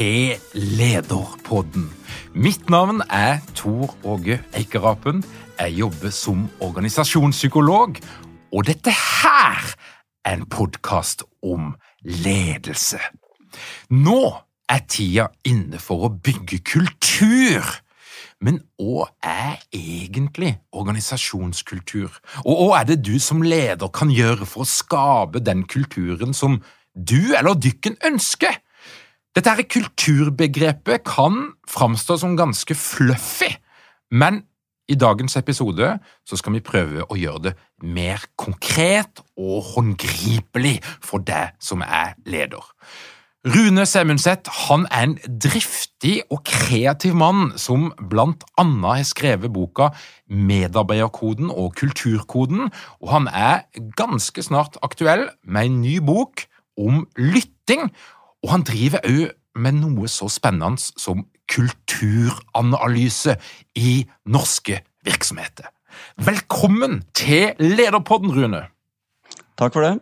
til Lederpodden. Mitt navn er Tor Åge Eikerapen. Jeg jobber som organisasjonspsykolog, og dette her er en podkast om ledelse. Nå er tida inne for å bygge kultur. Men hva er egentlig organisasjonskultur? Og hva er det du som leder kan gjøre for å skape den kulturen som du eller dykken ønsker? Dette her kulturbegrepet kan framstå som ganske fluffy, men i dagens episode så skal vi prøve å gjøre det mer konkret og håndgripelig for deg som er leder. Rune Semundset han er en driftig og kreativ mann som blant annet har skrevet boka Medarbeiderkoden og kulturkoden, og han er ganske snart aktuell med en ny bok om lytting, og han driver òg med noe så spennende som kulturanalyse i norske virksomheter. Velkommen til Lederpodden, Rune. Takk for det.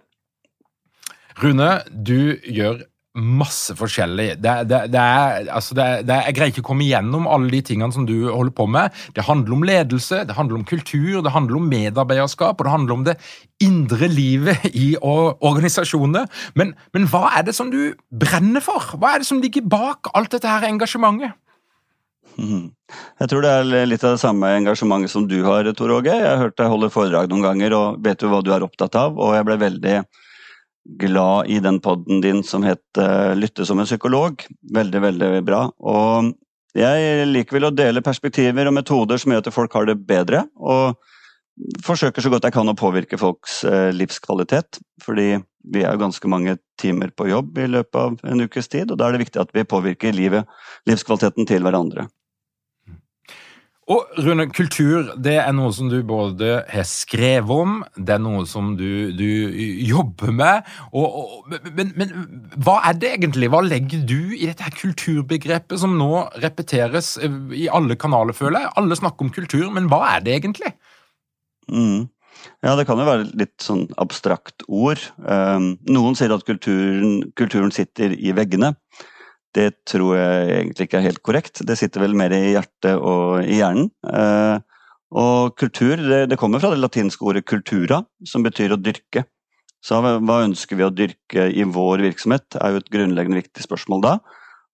Rune, du gjør masse forskjellig. Det, det, det er, altså jeg greier ikke å komme igjennom alle de tingene som du holder på med. Det handler om ledelse, det handler om kultur, det handler om medarbeiderskap, og det handler om det indre livet i organisasjonene. Men, men hva er det som du brenner for? Hva er det som ligger bak alt dette her engasjementet? Jeg tror det er litt av det samme engasjementet som du har, Tor Åge. Jeg har hørt deg holde foredrag noen ganger og vet jo hva du er opptatt av, og jeg ble veldig glad i den poden din som het uh, 'Lytte som en psykolog'. Veldig, veldig bra. Og jeg liker vel å dele perspektiver og metoder som gjør at folk har det bedre. Og forsøker så godt jeg kan å påvirke folks uh, livskvalitet. Fordi vi er ganske mange timer på jobb i løpet av en ukes tid, og da er det viktig at vi påvirker livet, livskvaliteten til hverandre. Og Rune, kultur det er noe som du både har skrevet om, det er noe som du, du jobber med. Og, og, men, men, hva er det egentlig? Hva legger du i dette her kulturbegrepet som nå repeteres eh, i alle kanaler, føler jeg? Alle snakker om kultur, men hva er det egentlig? Mm. Ja, det kan jo være litt sånn abstrakt ord. Um, noen sier at kulturen, kulturen sitter i veggene. Det tror jeg egentlig ikke er helt korrekt. Det sitter vel mer i hjertet og i hjernen. Eh, og kultur, det, kommer fra det latinske ordet 'cultura', som betyr å dyrke. Så hva ønsker vi å dyrke i vår virksomhet, er jo et grunnleggende viktig spørsmål da.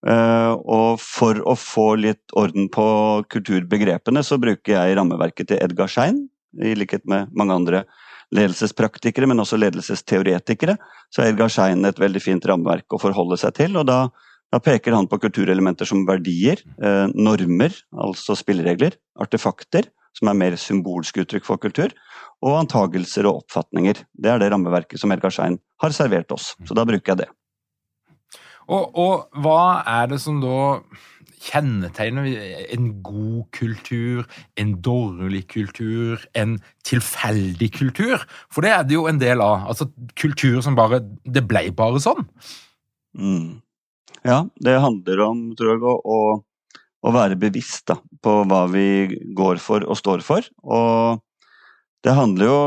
Eh, og for å få litt orden på kulturbegrepene, så bruker jeg rammeverket til Edgar Schein, i likhet med mange andre ledelsespraktikere, men også ledelsesteoretikere. Så er Edgar Schein et veldig fint rammeverk å forholde seg til. og da da peker han på kulturelementer som verdier, eh, normer, altså spilleregler, artefakter, som er mer symbolske uttrykk for kultur, og antagelser og oppfatninger. Det er det rammeverket som Edgar Schein har servert oss, så da bruker jeg det. Og, og hva er det som da kjennetegner en god kultur, en dårlig kultur, en tilfeldig kultur? For det er det jo en del av. Altså kultur som bare Det ble bare sånn. Mm. Ja, det handler om tror jeg, å, å være bevisst da, på hva vi går for og står for. Og Det handler jo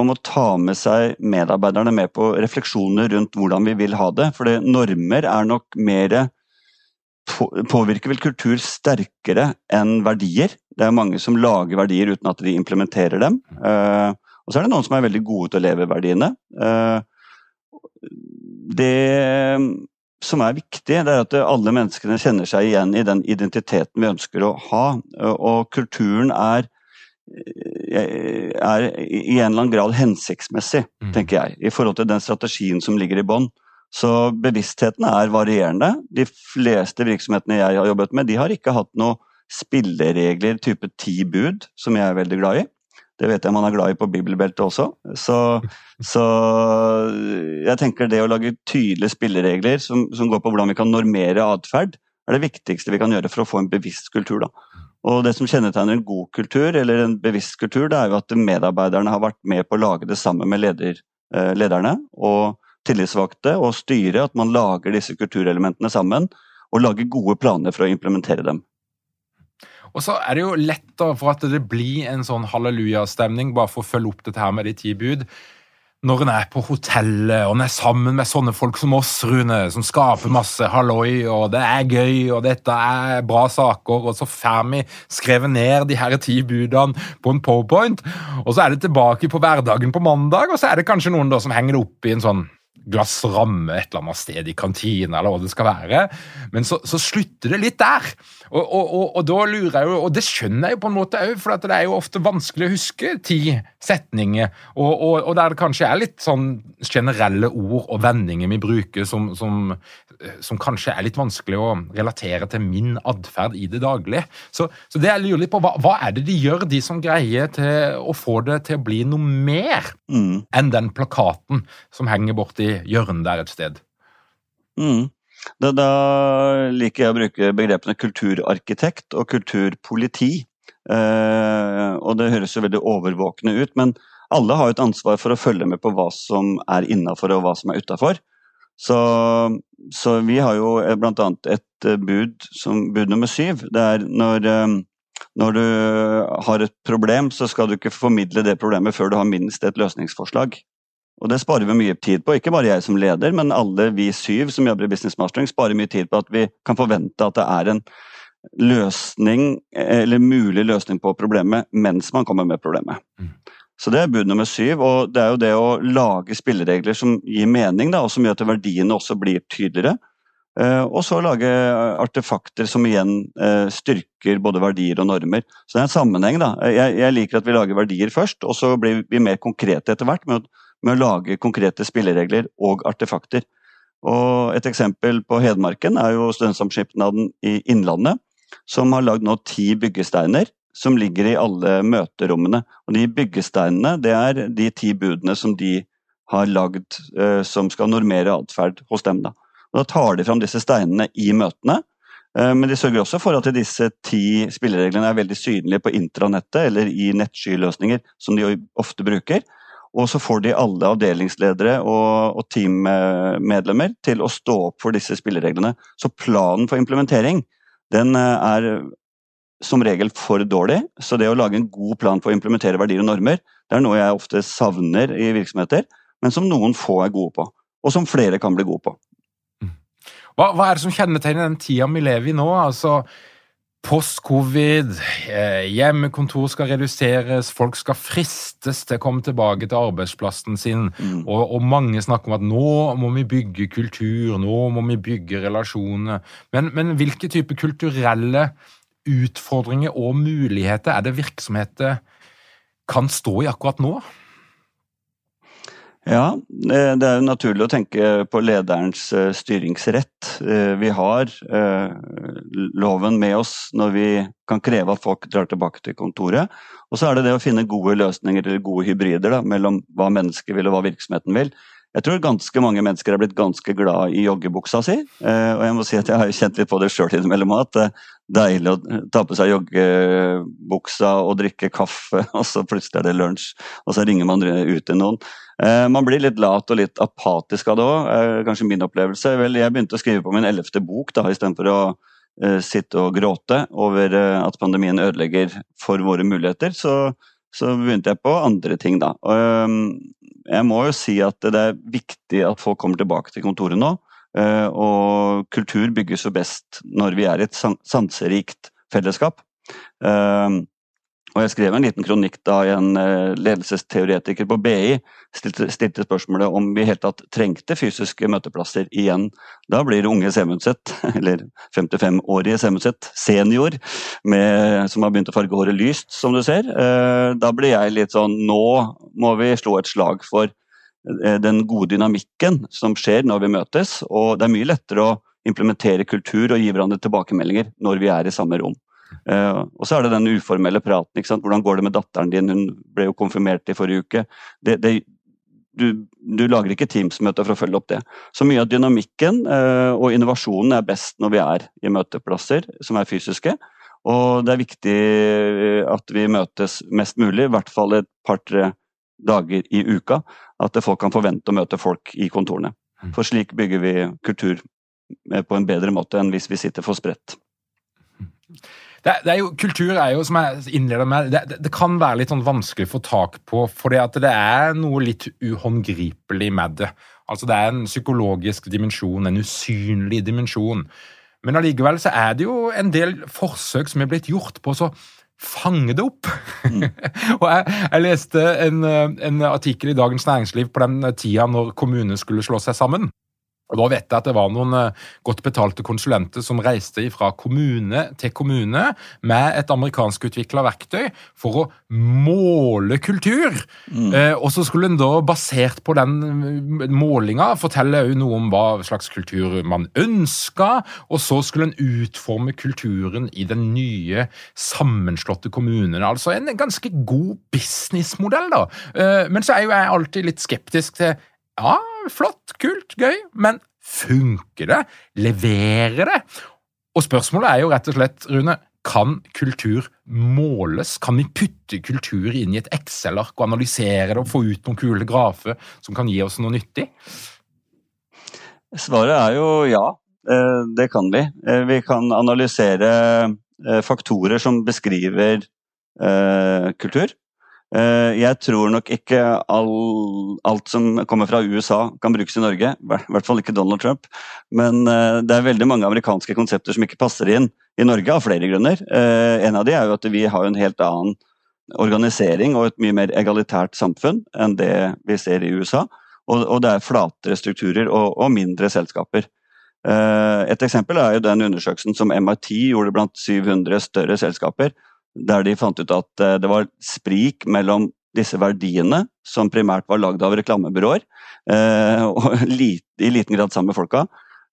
om å ta med seg medarbeiderne med på refleksjoner rundt hvordan vi vil ha det. For normer er nok mer Påvirker vel kultur sterkere enn verdier. Det er mange som lager verdier uten at de implementerer dem. Uh, og så er det noen som er veldig gode til å leve verdiene. Uh, det som er viktig, det er at alle menneskene kjenner seg igjen i den identiteten vi ønsker å ha. Og kulturen er, er i en eller annen grad hensiktsmessig, mm. tenker jeg, i forhold til den strategien som ligger i bånn. Så bevisstheten er varierende. De fleste virksomhetene jeg har jobbet med, de har ikke hatt noe spilleregler type ti bud, som jeg er veldig glad i. Det vet jeg man er glad i på bibelbeltet også. Så, så, jeg tenker det å lage tydelige spilleregler som, som går på hvordan vi kan normere atferd, er det viktigste vi kan gjøre for å få en bevisst kultur. Da. Og Det som kjennetegner en god kultur, eller en bevisst kultur, det er jo at medarbeiderne har vært med på å lage det sammen med leder, eh, lederne og tillitsvalgte og styret, at man lager disse kulturelementene sammen og lager gode planer for å implementere dem. Og så er det jo lett for at det blir en sånn hallelujastemning, bare for å følge opp dette her med de ti bud. Når en er på hotellet og en er sammen med sånne folk som oss, Rune, som skaper masse halloi, og det er gøy, og dette er bra saker, og så får vi skrevet ned de her ti budene på en powerpoint, og så er det tilbake på hverdagen på mandag, og så er det kanskje noen da som henger det opp i en sånn glass ramme et eller annet sted i kantina, eller hva det skal være. Men så, så slutter det litt der. Og, og, og, og, da lurer jeg jo, og det skjønner jeg jo på en måte òg, for det er jo ofte vanskelig å huske ti setninger, og, der det kanskje er litt sånn generelle ord og vendinger vi bruker som, som, som kanskje er litt vanskelig å relatere til min atferd i det daglige. Så, så, det jeg lurer litt på, hva, hva, er det de gjør, de som greier til å få det til å bli noe mer mm. enn den plakaten som henger borti hjørnet der et sted? Mm. Da, da, liker jeg å bruke begrepene kulturarkitekt og kulturpoliti. Eh, og det høres jo veldig overvåkende ut, men alle har jo et ansvar for å følge med på hva som er innafor og hva som er utafor. Så, så, vi har jo bl.a. et eh, bud, som bud nummer syv. Det er når, eh, når du har et problem, så skal du ikke formidle det problemet før du har minst et løsningsforslag. Og det sparer vi mye tid på, ikke bare jeg som leder, men alle vi syv som jobber i Business Mastering sparer mye tid på at vi kan forvente at det er en løsning, eller mulig løsning på problemet, mens man kommer med problemet. Mm. Så det er bud nummer syv, og det er jo det å lage spilleregler som gir mening, da, og som gjør at verdiene også blir tydeligere. Uh, og så lage artefakter som igjen uh, styrker både verdier og normer. Så det er en sammenheng. da. Jeg, jeg, liker at vi lager verdier først, og så blir vi mer konkrete etter hvert med å med å lage konkrete spilleregler og artefakter. Og et eksempel på Hedmarken er jo Studentsamskipnaden i Innlandet, som har lagd nå ti byggesteiner som ligger i alle møterommene. Og de byggesteinene det er de ti budene som de har lagd uh, som skal normere atferd hos dem. Da. Og da tar de fram disse steinene i møtene, uh, men de sørger også for at disse ti spillereglene er veldig synlige på intranettet eller i nettskyløsninger, som de ofte bruker. Og så får de alle avdelingsledere og, og teammedlemmer til å stå opp for disse spillereglene. Så planen for implementering den eh, er som regel for dårlig. Så det å lage en god plan for å implementere verdier og normer, det er noe jeg ofte savner i virksomheter, men som noen få er gode på. Og som flere kan bli gode på. Mm. Hva, hva er det som kjennetegner den tida vi lever i nå? Altså, Post-covid, eh, hjemmekontor skal reduseres, folk skal fristes til å komme tilbake til arbeidsplassen sin. Mm. Og, og, mange snakker om at nå må vi bygge kultur, nå må vi bygge relasjoner. Men, men hvilke type kulturelle utfordringer og muligheter er det virksomheter kan stå i akkurat nå? Ja, det er jo naturlig å tenke på lederens eh, styringsrett. Eh, vi har eh, loven med oss når vi kan kreve at folk drar tilbake til kontoret. Og så er det det å finne gode løsninger eller gode hybrider da, mellom hva mennesket vil og hva virksomheten vil. Jeg tror ganske mange mennesker er blitt ganske glad i joggebuksa si. Og jeg må si at jeg har kjent litt på det sjøl innimellom at det er deilig å ta på seg joggebuksa og drikke kaffe, og så plutselig er det lunsj, og så ringer man ut til noen. Eh, man blir litt lat og litt apatisk av det òg, eh, kanskje min opplevelse. Vel, jeg begynte å skrive på min ellevte bok da, istedenfor å sitte og gråte over at pandemien ødelegger for våre muligheter. Så, så begynte jeg på andre ting, da. Jeg må jo si at det er viktig at folk kommer tilbake til kontoret nå. Og kultur bygges jo best når vi er i et sanserikt fellesskap. Og jeg skrev en liten kronikk da en eh, ledelsesteoretiker på BI stilte, stilte spørsmålet om vi helt tatt trengte fysiske møteplasser igjen. Da blir unge Semundset, eller 55-årige Semundset, senior, med, som har begynt å farge håret lyst, som du ser. Eh, da blir jeg litt sånn Nå må vi slå et slag for eh, den gode dynamikken som skjer når vi møtes. Og det er mye lettere å implementere kultur og gi hverandre tilbakemeldinger når vi er i samme rom. Uh, og så er det den uformelle praten. ikke sant? Hvordan går det med datteren din? Hun ble jo konfirmert i forrige uke. Det, det, du, du, lager ikke Teams-møter for å følge opp det. Så mye av dynamikken uh, og innovasjonen er best når vi er i møteplasser som er fysiske. Og det er viktig at vi møtes mest mulig, i hvert fall et par-tre dager i uka. At folk kan forvente å møte folk i kontorene. Mm. For slik bygger vi kultur eh, på en bedre måte enn hvis vi sitter for spredt. Det, det, er jo, kultur er jo, som jeg innleder med, det, det, kan være litt sånn vanskelig å få tak på, fordi at det er noe litt uhåndgripelig med det. Altså Det er en psykologisk dimensjon, en usynlig dimensjon. Men allikevel så er det jo en del forsøk som er blitt gjort på å fange det opp. Mm. og jeg, jeg, leste en, en artikkel i Dagens Næringsliv på den tida når kommunene skulle slå seg sammen. Og Da vet jeg at det var noen eh, godt betalte konsulenter som reiste fra kommune til kommune med et amerikanskutvikla verktøy for å måle kultur. Mm. Eh, og så skulle en da, basert på den eh, målinga, fortelle noe om hva slags kultur man ønska, og så skulle en utforme kulturen i den nye, sammenslåtte kommunen. Altså en ganske god businessmodell, da. Eh, men så er jo jeg alltid litt skeptisk til ja, flott, kult, gøy, men funker det? Leverer det? Og spørsmålet er jo rett og slett, Rune, kan kultur måles? Kan vi putte kultur inn i et Excel-ark og analysere det og få ut noen kule grafer som kan gi oss noe nyttig? Svaret er jo ja, eh, det kan vi. Eh, vi kan analysere eh, faktorer som beskriver kultur. Eh, jeg tror nok ikke all, alt som kommer fra USA kan brukes i Norge. I hvert fall ikke Donald Trump. Men eh, det er veldig mange amerikanske konsepter som ikke passer inn i Norge, av flere grunner. Eh, en av de er jo at vi har en helt annen organisering og et mye mer egalitært samfunn enn det vi ser i USA. Og, det er flatere strukturer og, og mindre selskaper. Et eksempel er jo den undersøkelsen som MIT gjorde blant 700 større selskaper der de fant ut at eh, det var sprik mellom disse verdiene, som primært var lagd av reklamebyråer, eh, og i liten grad sammen med folka,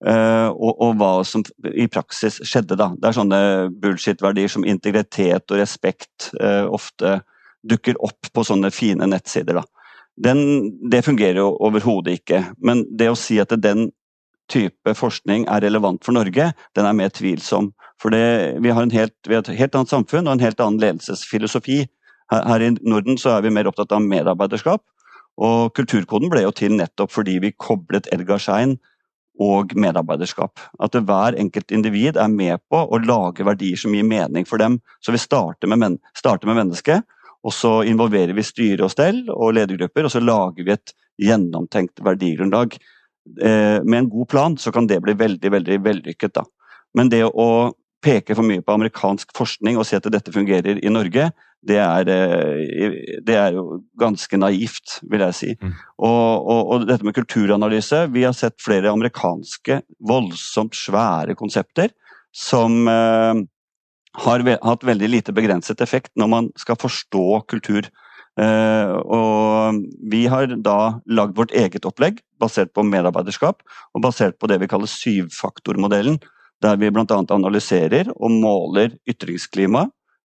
eh, og, og, hva som i praksis skjedde. da. Det er sånne bullshit-verdier som integritet og respekt ofte dukker opp på sånne fine nettsider. da. Den, det fungerer jo overhodet ikke, men det å si at den type forskning er relevant for Norge, den er mer tvilsom. For det, vi, har helt, vi, har et helt annet samfunn og en helt annen ledelsesfilosofi. Her, her, i Norden så er vi mer opptatt av medarbeiderskap. Og kulturkoden ble jo til nettopp fordi vi koblet Edgar Schein og medarbeiderskap. At hver enkelt individ er med på å lage verdier som gir mening for dem. Så vi starter med, men, starter med mennesket, og så involverer vi styre og stell og ledergrupper, og så lager vi et gjennomtenkt verdigrunnlag. Eh, med en god plan så kan det bli veldig veldig vellykket. da. Men det å peke for mye på amerikansk forskning og si at dette fungerer i Norge, det er, eh, det er jo ganske naivt, vil jeg si. Mm. Og, og, og, dette med kulturanalyse Vi har sett flere amerikanske voldsomt svære konsepter som eh, har hatt veldig lite begrenset effekt når man skal forstå kultur. Eh, og vi har da lagd vårt eget opplegg basert på medarbeiderskap og basert på det vi kaller syvfaktormodellen. Der vi bl.a. analyserer og måler ytringsklima,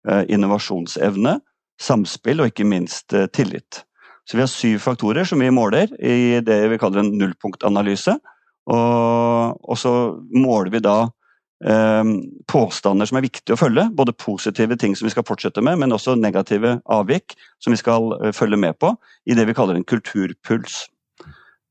uh, innovasjonsevne, samspill og ikke minst uh, tillit. Så vi har syv faktorer som vi måler i det vi kaller en nullpunktanalyse. Og, og så måler vi da eh, påstander som er viktige å følge. Både positive ting som vi skal fortsette med, men også negative avvik som vi skal eh, følge med på i det vi kaller en kulturpuls.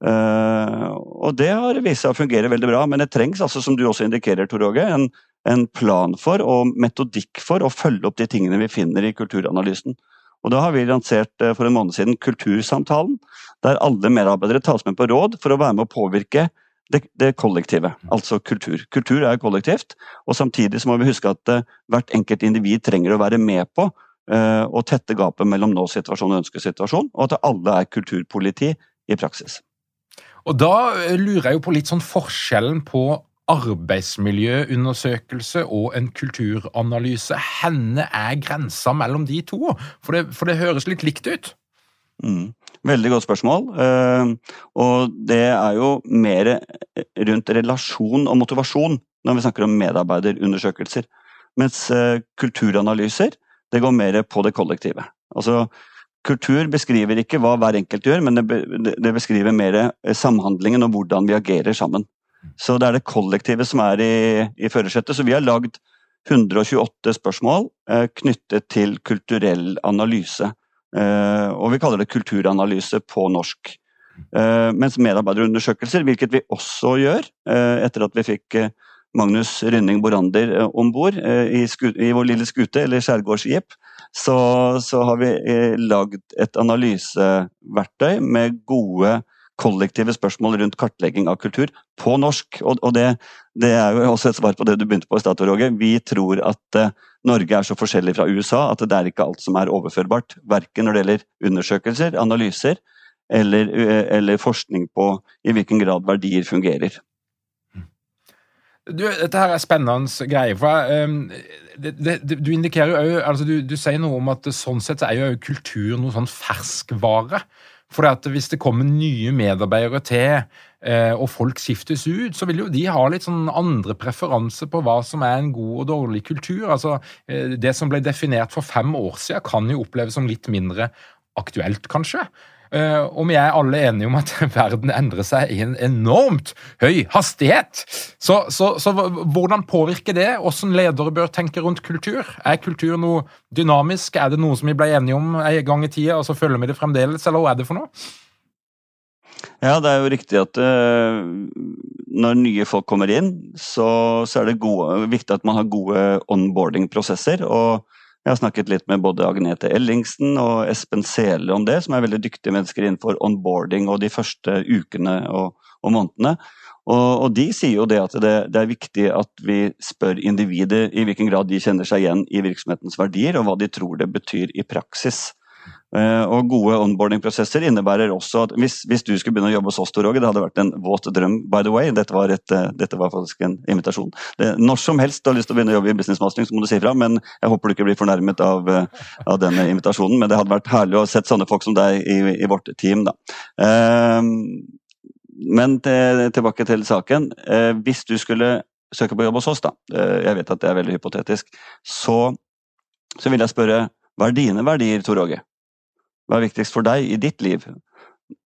Uh, og det har vist seg å fungere veldig bra, men det trengs altså, som du også indikerer, Tor Åge, en, en, plan for og metodikk for å følge opp de tingene vi finner i kulturanalysen. Og Da har vi lansert for en måned siden Kultursamtalen, der alle medarbeidere tas med på råd for å være med å påvirke det, det kollektive, altså kultur. Kultur er kollektivt, og samtidig så må vi huske at uh, hvert enkelt individ trenger å være med på å tette gapet mellom nå-situasjon og ønskesituasjon, og at alle er kulturpoliti i praksis. Og Da lurer jeg jo på litt sånn forskjellen på arbeidsmiljøundersøkelse og en kulturanalyse. Henne er grensa mellom de to? For det, for det høres litt likt ut. Mm. Veldig godt spørsmål. Uh, og det er jo mer rundt relasjon og motivasjon når vi snakker om medarbeiderundersøkelser. Mens uh, kulturanalyser det går mer på det kollektive. Altså, kultur beskriver ikke hva hver enkelt gjør, men det, beskriver mer eh, samhandlingen og hvordan vi agerer sammen. Så det er det kollektive som er i, i førersetet. Så vi har lagd 128 spørsmål eh, knyttet til kulturell analyse. Eh, og vi kaller det kulturanalyse på norsk. Eh, mens medarbeiderundersøkelser, hvilket vi også gjør eh, etter at vi fikk eh, Magnus Rynning Borander om bord i, i, vår lille skute, eller skjærgårdsskip, så, så, har vi lagd et analyseverktøy med gode kollektive spørsmål rundt kartlegging av kultur på norsk. Og, og det, det, er jo også et svar på det du begynte på i stad, Roger. Vi tror at uh, Norge er så forskjellig fra USA at det er ikke alt som er overførbart. Verken når det gjelder undersøkelser, analyser eller, uh, eller forskning på i hvilken grad verdier fungerer. Du, dette her er spennende greier. for um, det, det, Du indikerer jo altså du, du, sier noe om at sånn sett er jo kultur noe sånn ferskvare. For hvis det kommer nye medarbeidere til, eh, og folk skiftes ut, så vil jo de ha litt sånn andre preferanser på hva som er en god og dårlig kultur. Altså, eh, Det som ble definert for fem år siden, kan jo oppleves som litt mindre aktuelt, kanskje. Uh, og vi er alle enige om at verden endrer seg i en enormt høy hastighet. Så, så, så hvordan påvirker det hvordan ledere bør tenke rundt kultur? Er kultur noe dynamisk? Er det noe som vi ble enige om en gang i tida, og så følger vi det fremdeles, eller hva er det for noe? Ja, det er jo riktig at uh, når nye folk kommer inn, så, så er det gode, viktig at man har gode onboarding-prosesser. og jeg har snakket litt med både Agnete Ellingsen og Espen Sele om det, som er veldig dyktige mennesker innenfor onboarding og de første ukene og, og månedene. Og, og, de sier jo det at det, det, er viktig at vi spør individet i hvilken grad de kjenner seg igjen i virksomhetens verdier, og hva de tror det betyr i praksis. Eh, og gode onboarding-prosesser innebærer også at hvis, hvis, du skulle begynne å jobbe hos oss, Tor det hadde vært en våt drøm, by the way. Dette var, et, eh, dette var faktisk en invitasjon. Det, når som helst du har lyst til å begynne å jobbe i business mastering, så må du si ifra. Men jeg håper du ikke blir fornærmet av, eh, av denne invitasjonen. Men det hadde vært herlig å sett sånne folk som deg i, i vårt team, da. men til, tilbake til saken. hvis du skulle søke på jobb hos oss, da, jeg vet at det er veldig hypotetisk, så, så vil jeg spørre hva er dine verdier, Tor Åge? Hva er viktigst for deg i ditt liv?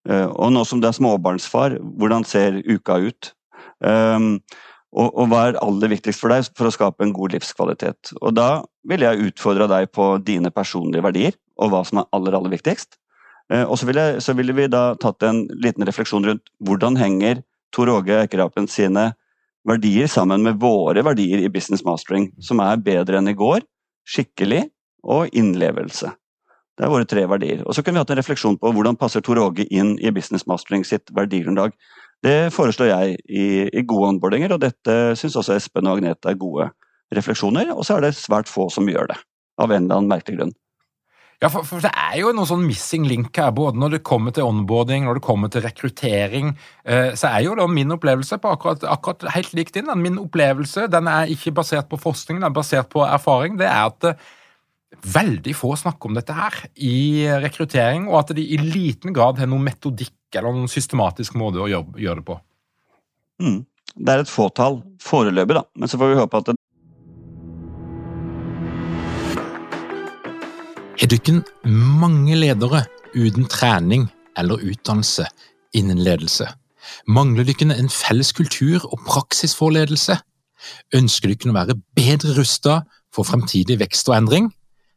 Eh, og nå som du er småbarnsfar, hvordan ser uka ut? Um, og, og, hva er aller viktigst for deg for å skape en god livskvalitet? Og da vil jeg utfordre deg på dine personlige verdier, og hva som er aller, aller viktigst. Uh, og så ville, så ville, vi da tatt en liten refleksjon rundt hvordan henger Tor Åge Eikerapen sine verdier sammen med våre verdier i business mastering, som er bedre enn i går, skikkelig og innlevelse. Det er våre tre verdier. Og så kunne vi hatt en refleksjon på hvordan passer Tor Åge inn i Business Mastering sitt verdigrunnlag. Det foreslår jeg i, i gode onboardinger, og dette syns også Espen og Agnete er gode refleksjoner. Og så er det svært få som gjør det, av en eller annen merkelig grunn. Ja, for, for, det er jo noen sånn missing link her, både når det kommer til onboarding, når det kommer til rekruttering. Eh, så er jo da min opplevelse på akkurat, akkurat helt likt inn. Min opplevelse den er ikke basert på forskning, den er basert på erfaring. Det er at veldig få snakker om dette her i rekruttering, og at de i liten grad har noen metodikk eller noen systematisk måte å gjøre, gjøre det på. Mm. Det er et fåtall foreløpig, da, men så får vi håpe at det Har dere mange ledere uten trening eller utdannelse innen ledelse? Mangler dere en felles kultur og praksis for ledelse? Ønsker dere å være bedre rustet for fremtidig vekst og endring?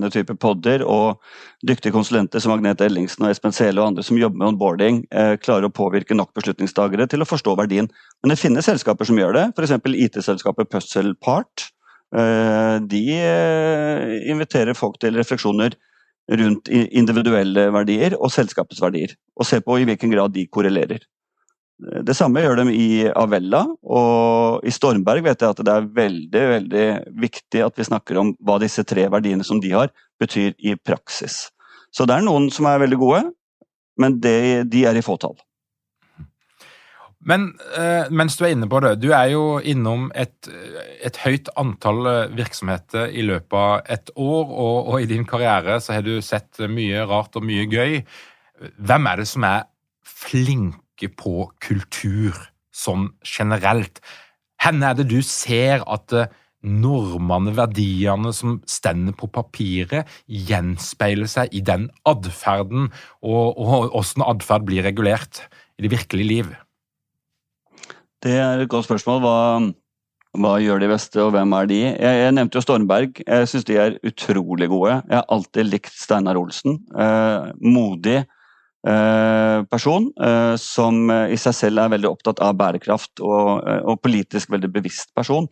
denne type podder, og dyktige konsulenter som Agnete Ellingsen og Espen Sele og andre som jobber med onboarding, eh, klarer å påvirke nok beslutningstagere til å forstå verdien. Men det finnes selskaper som gjør det, f.eks. IT-selskapet Puzzle Part. Eh, de eh, inviterer folk til refleksjoner rundt individuelle verdier og selskapets verdier, og ser på i hvilken grad de korrelerer. Det samme gjør de i Avella, og i Stormberg vet jeg at det er veldig veldig viktig at vi snakker om hva disse tre verdiene som de har, betyr i praksis. Så det er noen som er veldig gode, men de, de er i fåtall. Men eh, mens du er inne på det, du er jo innom et, et høyt antall eh, virksomheter i løpet av et år, og, og, i din karriere så har du sett mye rart og mye gøy. Hvem er det som er flink tenker på kultur sånn generelt. Hvor er det du ser at eh, normene, verdiene som stender på papiret, gjenspeiler seg i den atferden, og, og hvordan atferd blir regulert i det virkelige liv? Det er et godt spørsmål. Hva, hva gjør de beste, og hvem er de? Jeg, jeg nevnte jo Stormberg. Jeg syns de er utrolig gode. Jeg har alltid likt Steinar Olsen. Eh, modig person eh, som i seg selv er veldig opptatt av bærekraft og, eh, og politisk veldig bevisst person.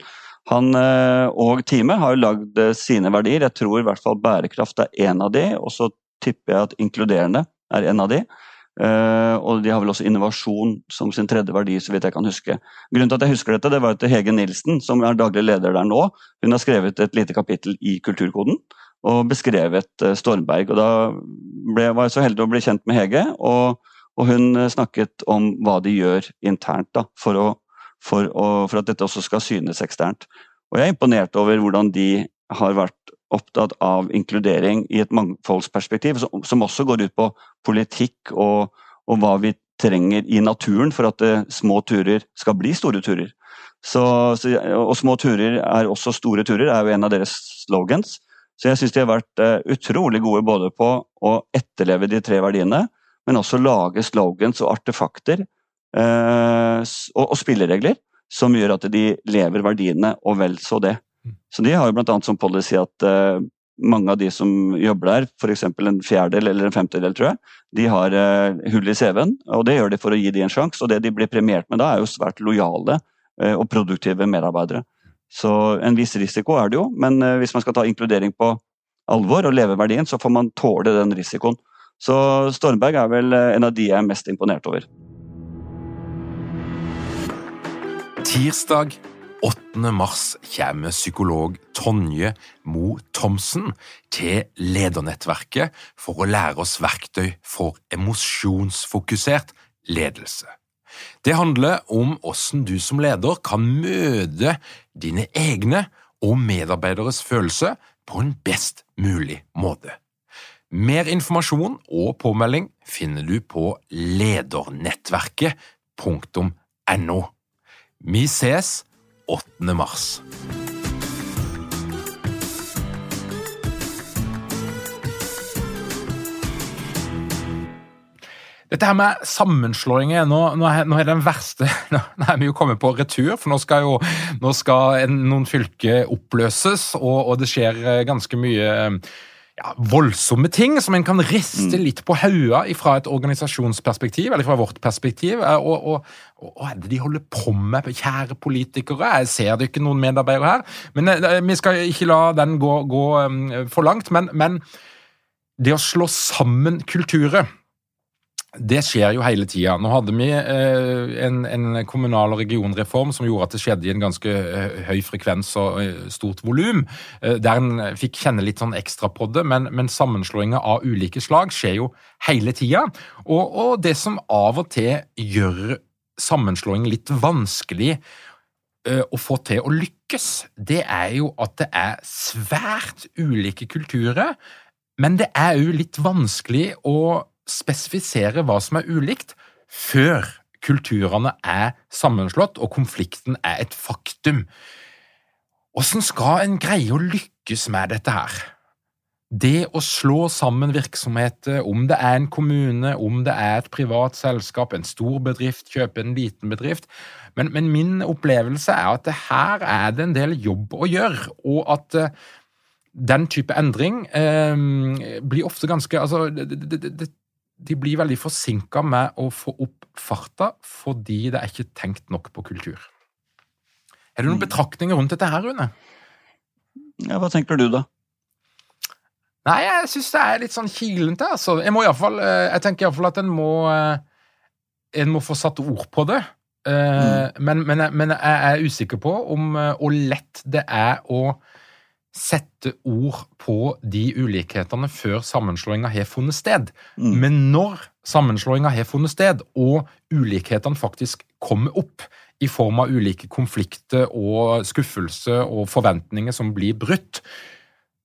Han og teamet har jo lagd sine verdier. Jeg tror i hvert fall bærekraft er en av de, og så tipper jeg at inkluderende er en av de. og de har vel også innovasjon som sin tredje verdi, så vidt jeg kan huske. Grunnen til at jeg husker dette, det var at Hege Nilsen, som er daglig leder der nå, hun har skrevet et lite kapittel i Kulturkoden og beskrevet eh, Stormberg. og Da ble, var jeg så heldig å bli kjent med Hege, og, og hun eh, snakket om hva de gjør internt da, for, å, for, å, for, at dette også skal synes eksternt. Og Jeg er imponert over hvordan de har vært opptatt av inkludering i et mangfoldsperspektiv, som, som også går ut på politikk og, og, hva vi trenger i naturen for at uh, små turer skal bli store turer. Så, så, og små turer er også store turer, er jo en av deres slogans. Så jeg syns de har vært uh, utrolig gode både på å etterleve de tre verdiene, men også lage slogans og artefakter uh, og, spilleregler som gjør at de lever verdiene, og vel så det. Mm. Så de har jo bl.a. som policy at uh, mange av de som jobber der, f.eks. en fjerdedel eller en femtedel, tror jeg, de har hull i CV-en. og Det gjør de for å gi de en sjanse. Og det de blir premiert med da, er jo svært lojale og produktive medarbeidere. Så en viss risiko er det jo, men eh, hvis man skal ta inkludering på alvor og leveverdien, så får man tåle den risikoen. Så Stormberg er vel eh, en av de jeg er mest imponert over. Tirsdag 8. mars kommer psykolog Tonje Mo Thomsen til Ledernettverket for å lære oss verktøy for emosjonsfokusert ledelse. Det handler om hvordan du som leder kan møte dine egne og medarbeideres følelser på en best mulig måte. Mer informasjon og påmelding finner du på ledernettverket.no. Vi ses 8. mars. Dette her med sammenslåinger nå, nå, er, den verste Nå er vi jo kommet på retur, for nå skal jo nå skal en, noen fylker oppløses, og, og, det skjer eh, ganske mye ja, voldsomme ting som en kan riste mm. litt på hodet fra et organisasjonsperspektiv, eller fra vårt perspektiv. Eh, og, og, og, hva er det de holder på med, kjære politikere? Jeg ser det ikke noen medarbeidere her. Men eh, vi skal ikke la den gå, gå for langt. Men, men det å slå sammen kulturer det skjer jo hele tida. Nå hadde vi eh, en, en, kommunal- og regionreform som gjorde at det skjedde i en ganske eh, høy frekvens og eh, stort volum, der en fikk kjenne litt sånn ekstra på det, men, men sammenslåinger av ulike slag skjer jo hele tida. Og, og, det som av og til gjør sammenslåing litt vanskelig å få til å lykkes, det er jo at det er svært ulike kulturer, men det er jo litt vanskelig å spesifisere hva som er ulikt, før kulturene er sammenslått og konflikten er et faktum. Åssen skal en greie å lykkes med dette her? Det å slå sammen virksomheter, om det er en kommune, om det er et privat selskap, en stor bedrift kjøpe en liten bedrift. Men, men min opplevelse er at her er det en del jobb å gjøre, og at uh, den type endring eh, blir ofte ganske Altså, det, det, det, de blir veldig forsinka med å få opp farta fordi det er ikke tenkt nok på kultur. Er det noen mm. betraktninger rundt dette her, Rune? Ja, hva tenker du, da? Nei, jeg syns det er litt sånn kilente. Altså. Jeg, må i hvert fall, eh, jeg tenker iallfall at en må, eh, en må få satt ord på det. Eh, mm. Men, men, men, jeg er usikker på om hvor lett det er å sette ord på de ulikhetene før sammenslåinga har funnet sted. Mm. Men når sammenslåinga har funnet sted, og ulikhetene faktisk kommer opp i form av ulike konflikter og skuffelse og forventninger som blir brutt,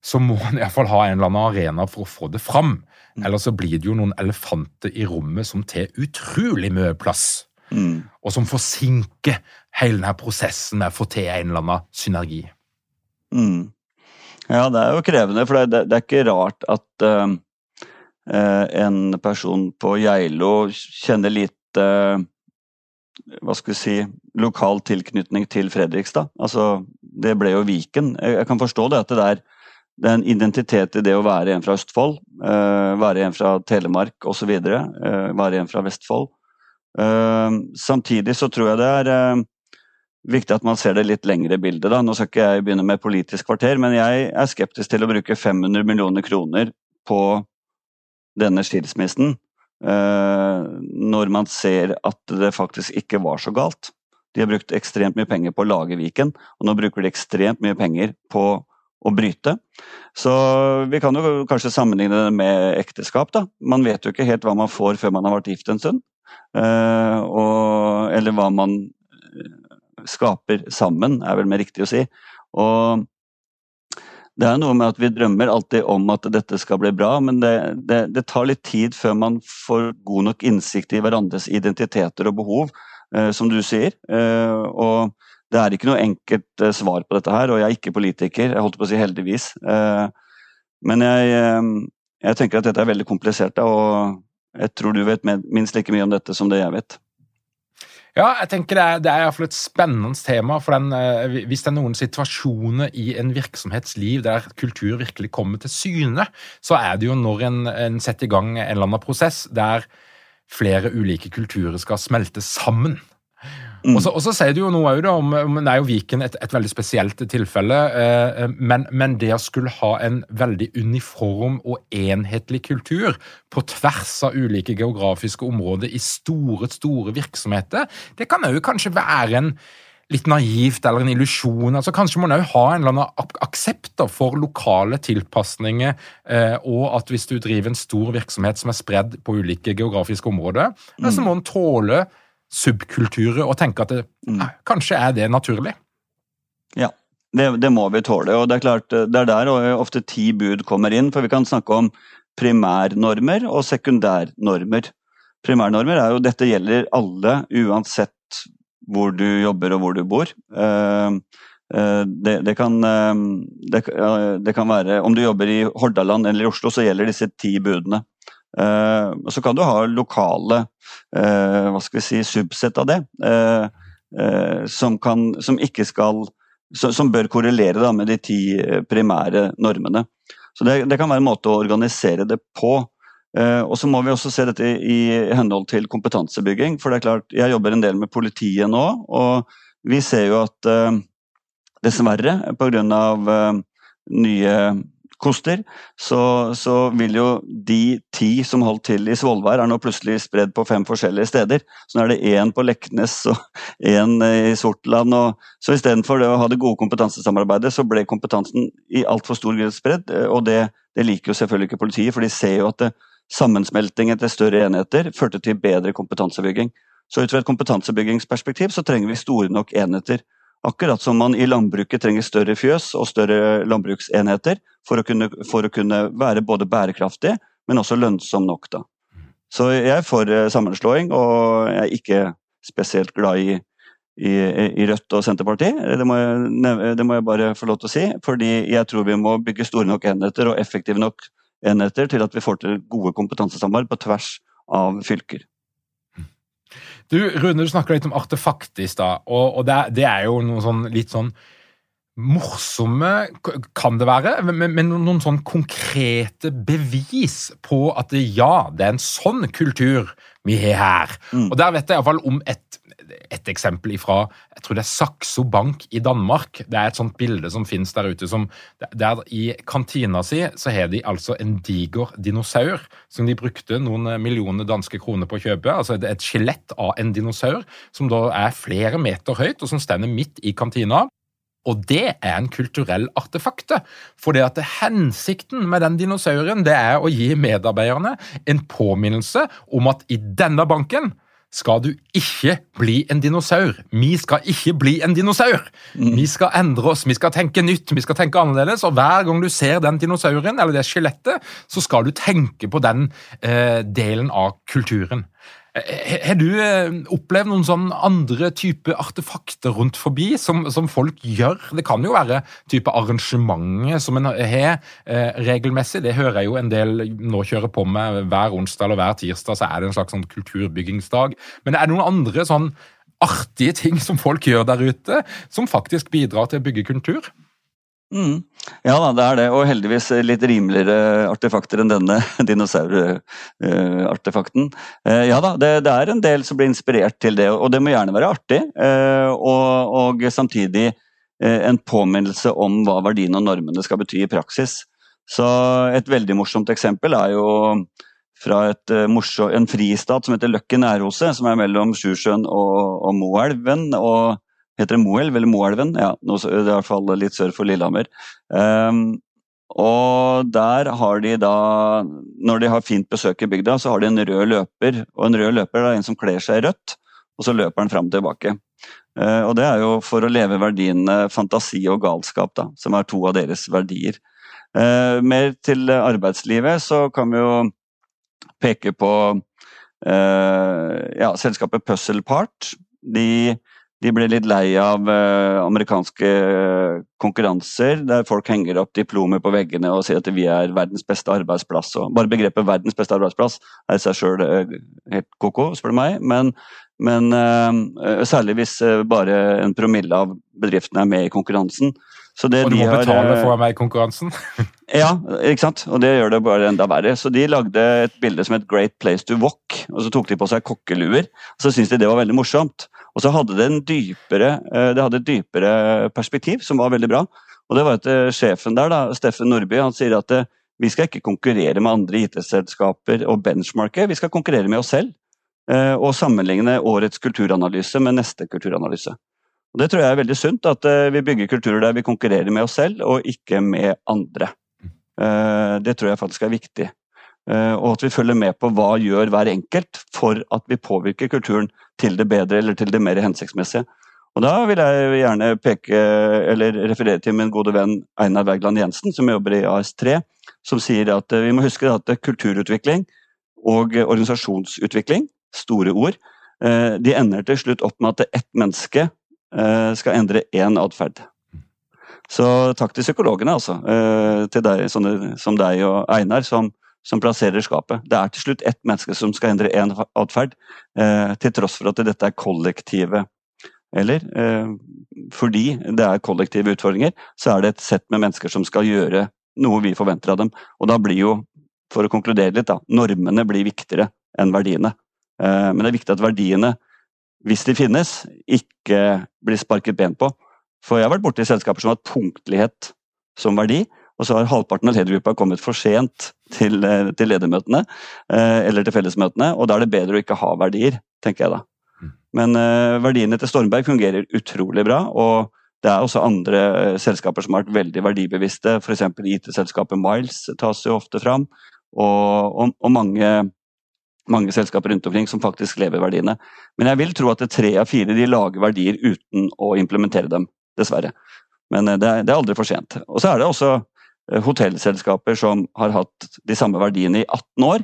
så må en iallfall ha en eller annen arena for å få det fram. Mm. Ellers så blir det jo noen elefanter i rommet som tar utrolig mye plass. Mm. Og som forsinker hele denne prosessen med å få til en eller annen synergi. Mm. Ja, det er jo krevende, for det, det er ikke rart at uh, en person på Geilo kjenner lite uh, hva skal vi si, lokal tilknytning til Fredrikstad. Altså, det ble jo Viken. Jeg, kan forstå det at det er det er en identitet i det å være en fra Østfold, uh, være en fra Telemark osv., uh, være en fra Vestfold. Uh, samtidig så tror jeg det er viktig at man ser det litt lengre bildet. Da. Nå skal ikke jeg begynne med Politisk kvarter, men jeg er skeptisk til å bruke 500 millioner kroner på denne skilsmissen når man ser at det faktisk ikke var så galt. De har brukt ekstremt mye penger på å lage Viken, og nå bruker de ekstremt mye penger på å bryte. Så vi kan jo kanskje sammenligne det med ekteskap. da. Man vet jo ikke helt hva man får før man har vært gift en stund. Og, eller hva man eh, skaper sammen, er vel mer riktig å si. Og det er noe med at vi drømmer alltid om at dette skal bli bra, men det, det, det tar litt tid før man får god nok innsikt i hverandres identiteter og behov, eh, som du sier. Eh, og det er ikke noe enkelt eh, svar på dette her, og jeg er ikke politiker. Jeg holdt på å si heldigvis. Eh, men jeg, eh, jeg tenker at dette er veldig komplisert, og jeg tror du vet minst like mye om dette som det jeg vet. Ja, jeg tenker det er, det er iallfall et spennende tema. for den, Hvis det er noen situasjoner i en virksomhets liv der kultur virkelig kommer til syne, så er det jo når en, en setter i gang en eller annen prosess der flere ulike kulturer skal smelte sammen. Mm. Og så sier du jo noe da, om, om Det er jo Viken et, et veldig spesielt tilfelle. Eh, men, men, det å skulle ha en veldig uniform og enhetlig kultur på tvers av ulike geografiske områder i store, store virksomheter, det kan jo kanskje være en litt naivt eller en illusjon. Altså, kanskje må en òg ha en eller annen aksept for lokale tilpasninger, eh, og at hvis du driver en stor virksomhet som er spredd på ulike geografiske områder, mm. så må en tåle subkulturer og tenke at det, mm. kanskje er det naturlig. Ja, det, det, må vi tåle. og Det er klart, det er der ofte ti bud kommer inn. for Vi kan snakke om primærnormer og sekundærnormer. Primærnormer er jo dette gjelder alle, uansett hvor du jobber og hvor du bor. Uh, det, det, kan, det, det, kan, være Om du jobber i Hordaland eller i Oslo, så gjelder disse ti budene. Uh, så kan du ha lokale uh, hva skal vi si, subsett av det, uh, som, kan, som, ikke skal som bør korrelere da, med de ti primære normene. Så det, det, kan være en måte å organisere det på. og så må vi også se dette i, i henhold til kompetansebygging. For det er klart, jeg jobber en del med politiet nå, og vi ser jo at dessverre, pga. Eh, nye koster, så, så, vil jo de ti som holdt til i Svolvær, er nå plutselig spredd på fem forskjellige steder. Så nå er det én på Leknes og én i Sortland. Og, så istedenfor å ha det gode kompetansesamarbeidet, så ble kompetansen i altfor stor grad spredd. Og det, det, liker jo selvfølgelig ikke politiet, for de ser jo at det, sammensmeltingen til større enheter førte til bedre kompetansebygging. Så ut fra et kompetansebyggingsperspektiv så trenger vi store nok enheter. Akkurat som man i landbruket trenger større fjøs og større landbruksenheter for å kunne, for å kunne være både bærekraftig, men også lønnsom nok. Da. Så jeg er for eh, sammenslåing, og jeg er ikke spesielt glad i i, i, Rødt og Senterpartiet. Det må, jeg, det må, jeg, bare få lov til å si. Fordi jeg tror vi må bygge store nok enheter og effektive nok enheter til at vi får til gode kompetansesamarbeid på tvers av fylker. Du, Rune, du snakka litt om artefakt i stad, og det, det, er jo noe sånn, litt sånn morsomme, kan det være, men, men noen sånn konkrete bevis på at ja, det er en sånn kultur vi har her. Mm. Og Der vet jeg iallfall om et, et eksempel fra jeg tror det er Saxo Bank i Danmark. Det er et sånt bilde som finnes der ute. som der I kantina si så har de altså en diger dinosaur som de brukte noen millioner danske kroner på å kjøpe. altså Et skjelett av en dinosaur som da er flere meter høyt, og som stender midt i kantina. Og det er en kulturell artefakte. For det at hensikten med den dinosauren det er å gi medarbeiderne en påminnelse om at i denne banken skal du ikke bli en dinosaur. Vi skal ikke bli en dinosaur. Mm. Vi skal endre oss, vi skal tenke nytt, vi skal tenke annerledes. Og hver gang du ser den dinosauren, eller det skjelettet, så skal du tenke på den eh, delen av kulturen. Har du eh, opplevd noen sånn andre type artefakter rundt forbi som, som, folk gjør? Det kan jo være type arrangementer som en har eh, regelmessig. Det hører jeg jo en del nå kjører på med hver onsdag eller hver tirsdag, så er det en slags sånn kulturbyggingsdag. Men er det noen andre sånn artige ting som folk gjør der ute, som faktisk bidrar til å bygge kultur? Mm. Ja da, det er det. Og heldigvis litt rimeligere artefakter enn denne dinosaurartefakten. Uh, ja da, det, det, er en del som blir inspirert til det, og det må gjerne være artig. Uh, og, og, samtidig uh, en påminnelse om hva verdiene og normene skal bety i praksis. Så et veldig morsomt eksempel er jo fra et, morsom, en fristat som heter Løkken Nærose, som er mellom Sjusjøen og, og Moelven. og Heter det Moelv eller Moelven? Ja, det er i hvert fall litt sør for Lillehammer. Um, og der har de da, når de har fint besøk i bygda, så har de en rød løper. Og en rød løper er en som kler seg i rødt, og så løper han fram og tilbake. Uh, og det er jo for å leve verdiene fantasi og galskap, da, som er to av deres verdier. Uh, mer til arbeidslivet så kan vi jo peke på uh, ja, selskapet Puzzle Part. De de ble litt lei av uh, amerikanske konkurranser der folk henger opp diplomer på veggene og sier at vi er verdens beste arbeidsplass. Og bare begrepet 'verdens beste arbeidsplass' er i seg sjøl uh, helt ko-ko, spør du meg. Men, men særlig hvis bare en promille av bedriftene er med i konkurransen. Og du må har, betale for å være med i konkurransen? ja, ikke sant. Og det gjør det bare enda verre. Så de lagde et bilde som het 'Great Place to Walk', og så tok de på seg kokkeluer. Og så syntes de det var veldig morsomt. Og så hadde det, dypere, eh, det hadde et dypere perspektiv som var veldig bra. Og det var at eh, sjefen der, da, Steffen Nordby, han sier at eh, vi skal ikke konkurrere med andre IT-selskaper og benchmarke, vi skal konkurrere med oss selv. Og sammenligne årets kulturanalyse med neste kulturanalyse. Og Det tror jeg er veldig sunt, at vi bygger kulturer der vi konkurrerer med oss selv og ikke med andre. Det tror jeg faktisk er viktig. Eh, og at vi følger med på hva gjør hver enkelt for at vi påvirker kulturen til det bedre eller til det mer hensiktsmessige. Og Da vil jeg gjerne peke, eller referere til min gode venn Einar Wergeland Jensen, som jobber i AS3, som sier at eh, vi må huske at kulturutvikling og organisasjonsutvikling, store ord, eh, de ender til slutt opp med at ett menneske skal endre én atferd. Så takk til psykologene, altså. Til deg sånne, som deg og Einar, som som plasserer skapet. Det er til slutt ett menneske som skal endre én atferd, eh, til tross for at dette er kollektive Eller eh, fordi det er kollektive utfordringer, så er det et sett med mennesker som skal gjøre noe vi forventer av dem. Og da blir jo, for å konkludere litt, da, normene blir viktigere enn verdiene. Eh, men det er viktig at verdiene, hvis de finnes, ikke blir sparket ben på. For jeg har vært borti selskaper som har hatt punktlighet som verdi, og så har halvparten av ledergruppa kommet for sent til, eh, til ledermøtene eh, eller til fellesmøtene, og da er det bedre å ikke ha verdier, tenker jeg da. Mm. Men uh, verdiene til Stormberg fungerer utrolig bra. og det er også andre selskaper som har vært veldig verdibevisste. F.eks. IT-selskapet Miles tas jo ofte fram. Og, og, og mange, mange, selskaper rundt omkring som faktisk lever verdiene. Men jeg vil tro at tre av fire de lager verdier uten å implementere dem. Dessverre. Men det er, det er aldri for sent. Og så er det også Eh, hotellselskaper som har hatt de samme verdiene i 18 år.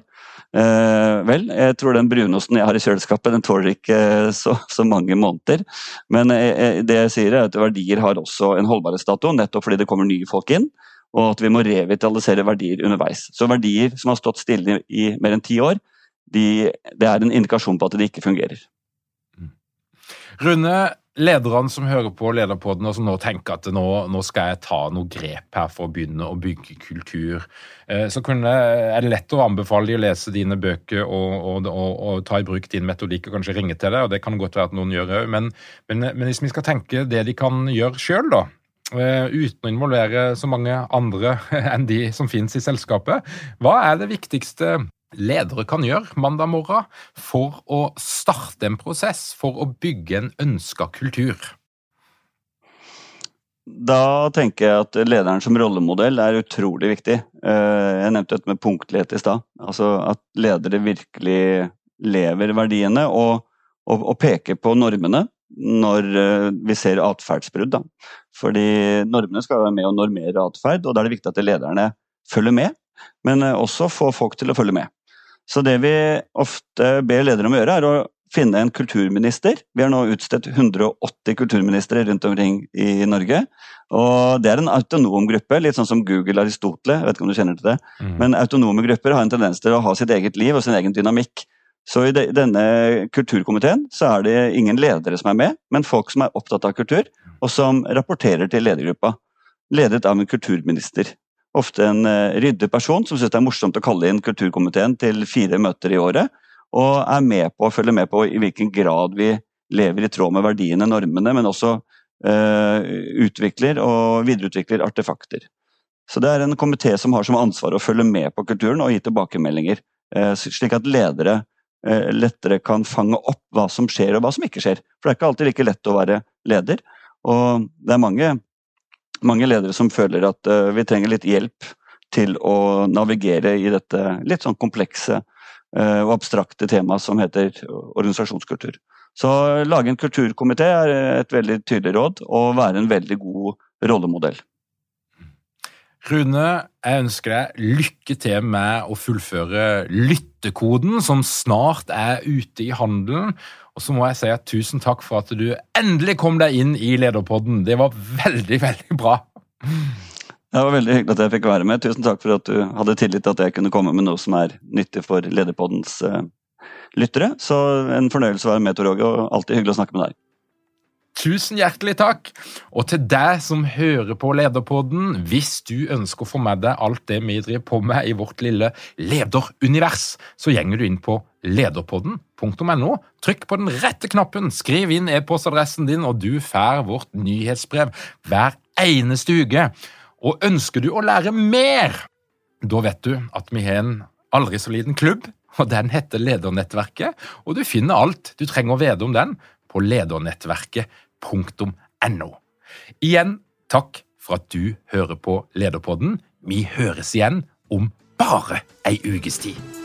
Eh, vel, jeg tror den brunosten jeg har i kjøleskapet, den tåler ikke så, så mange måneder. Men eh, det jeg sier er at verdier har også en holdbarhetsdato, nettopp fordi det kommer nye folk inn. Og at vi må revitalisere verdier underveis. Så verdier som har stått stille i mer enn ti år, de, det er en indikasjon på at det ikke fungerer. Rune, lederne som hører på Lederpodden og som nå tenker at nå, nå, skal jeg ta noe grep her for å begynne å bygge kultur, eh, så kunne, er det lett å anbefale de å lese dine bøker og, og, og, og, ta i bruk din metodikk og kanskje ringe til deg, og det kan godt være at noen gjør òg, men, men, men, hvis vi skal tenke det de kan gjøre sjøl, da, eh, uten å involvere så mange andre enn de som finnes i selskapet, hva er det viktigste ledere kan gjøre mandag morgen for å starte en prosess for å bygge en ønska kultur? Da tenker jeg at lederen som rollemodell er utrolig viktig. Eh, jeg nevnte dette med punktlighet i stad. Altså at ledere virkelig lever verdiene og, og, og peker på normene når eh, vi ser atferdsbrudd. Fordi normene skal være med å normere atferd, og da er det viktig at lederne følger med, men eh, også få folk til å følge med. Så det vi ofte ber ledere om å gjøre, er å finne en kulturminister. Vi har nå utstedt 180 kulturministre rundt omkring i Norge. Og det er en autonom gruppe, litt sånn som Google Aristotle. jeg vet ikke om du kjenner til det. Mm. Men autonome grupper har en tendens til å ha sitt eget liv og sin egen dynamikk. Så i denne kulturkomiteen så er det ingen ledere som er med, men folk som er opptatt av kultur, og som rapporterer til ledergruppa. Ledet av en kulturminister ofte en uh, ryddig person som syns det er morsomt å kalle inn kulturkomiteen til fire møter i året, og er med på å følge med på i hvilken grad vi lever i tråd med verdiene, normene, men også uh, utvikler og videreutvikler artefakter. Så det er en komité som har som ansvar å følge med på kulturen og gi tilbakemeldinger, uh, slik at ledere lettere kan fange opp hva som skjer og hva som ikke skjer. For det er ikke alltid like lett å være leder. Og det er mange mange ledere som føler at uh, vi trenger litt hjelp til å navigere i dette litt sånn komplekse uh, og abstrakte temaet som heter organisasjonskultur. Så lage en kulturkomité er et veldig tydelig råd, og være en veldig god rollemodell. Rune, jeg ønsker deg lykke til med å fullføre lyttekoden, som snart er ute i handelen. Og så må jeg si at tusen takk for at du endelig kom deg inn i Lederpodden. Det var veldig, veldig bra. Det var veldig hyggelig at jeg fikk være med. Tusen takk for at du hadde tillit til at jeg kunne komme med noe som er nyttig for Lederpoddens uh, lyttere. Så en fornøyelse å være med, Tor Åge, og alltid hyggelig å snakke med deg. Tusen hjertelig takk! Og til deg som hører på Lederpodden, hvis du ønsker å få med deg alt det vi driver på med i vårt lille lederunivers, så gjenger du inn på lederpodden.no. Trykk på den rette knappen, skriv inn e-postadressen din, og du får vårt nyhetsbrev hver eneste uke. Og ønsker du å lære mer, da vet du at vi har en aldri så liten klubb, og den heter Ledernettverket, og du finner alt du trenger å vite om den på ledernettverket.no lederpodden.no. Igjen takk for at du hører på Lederpodden. Vi høres igjen om bare ei ukes tid.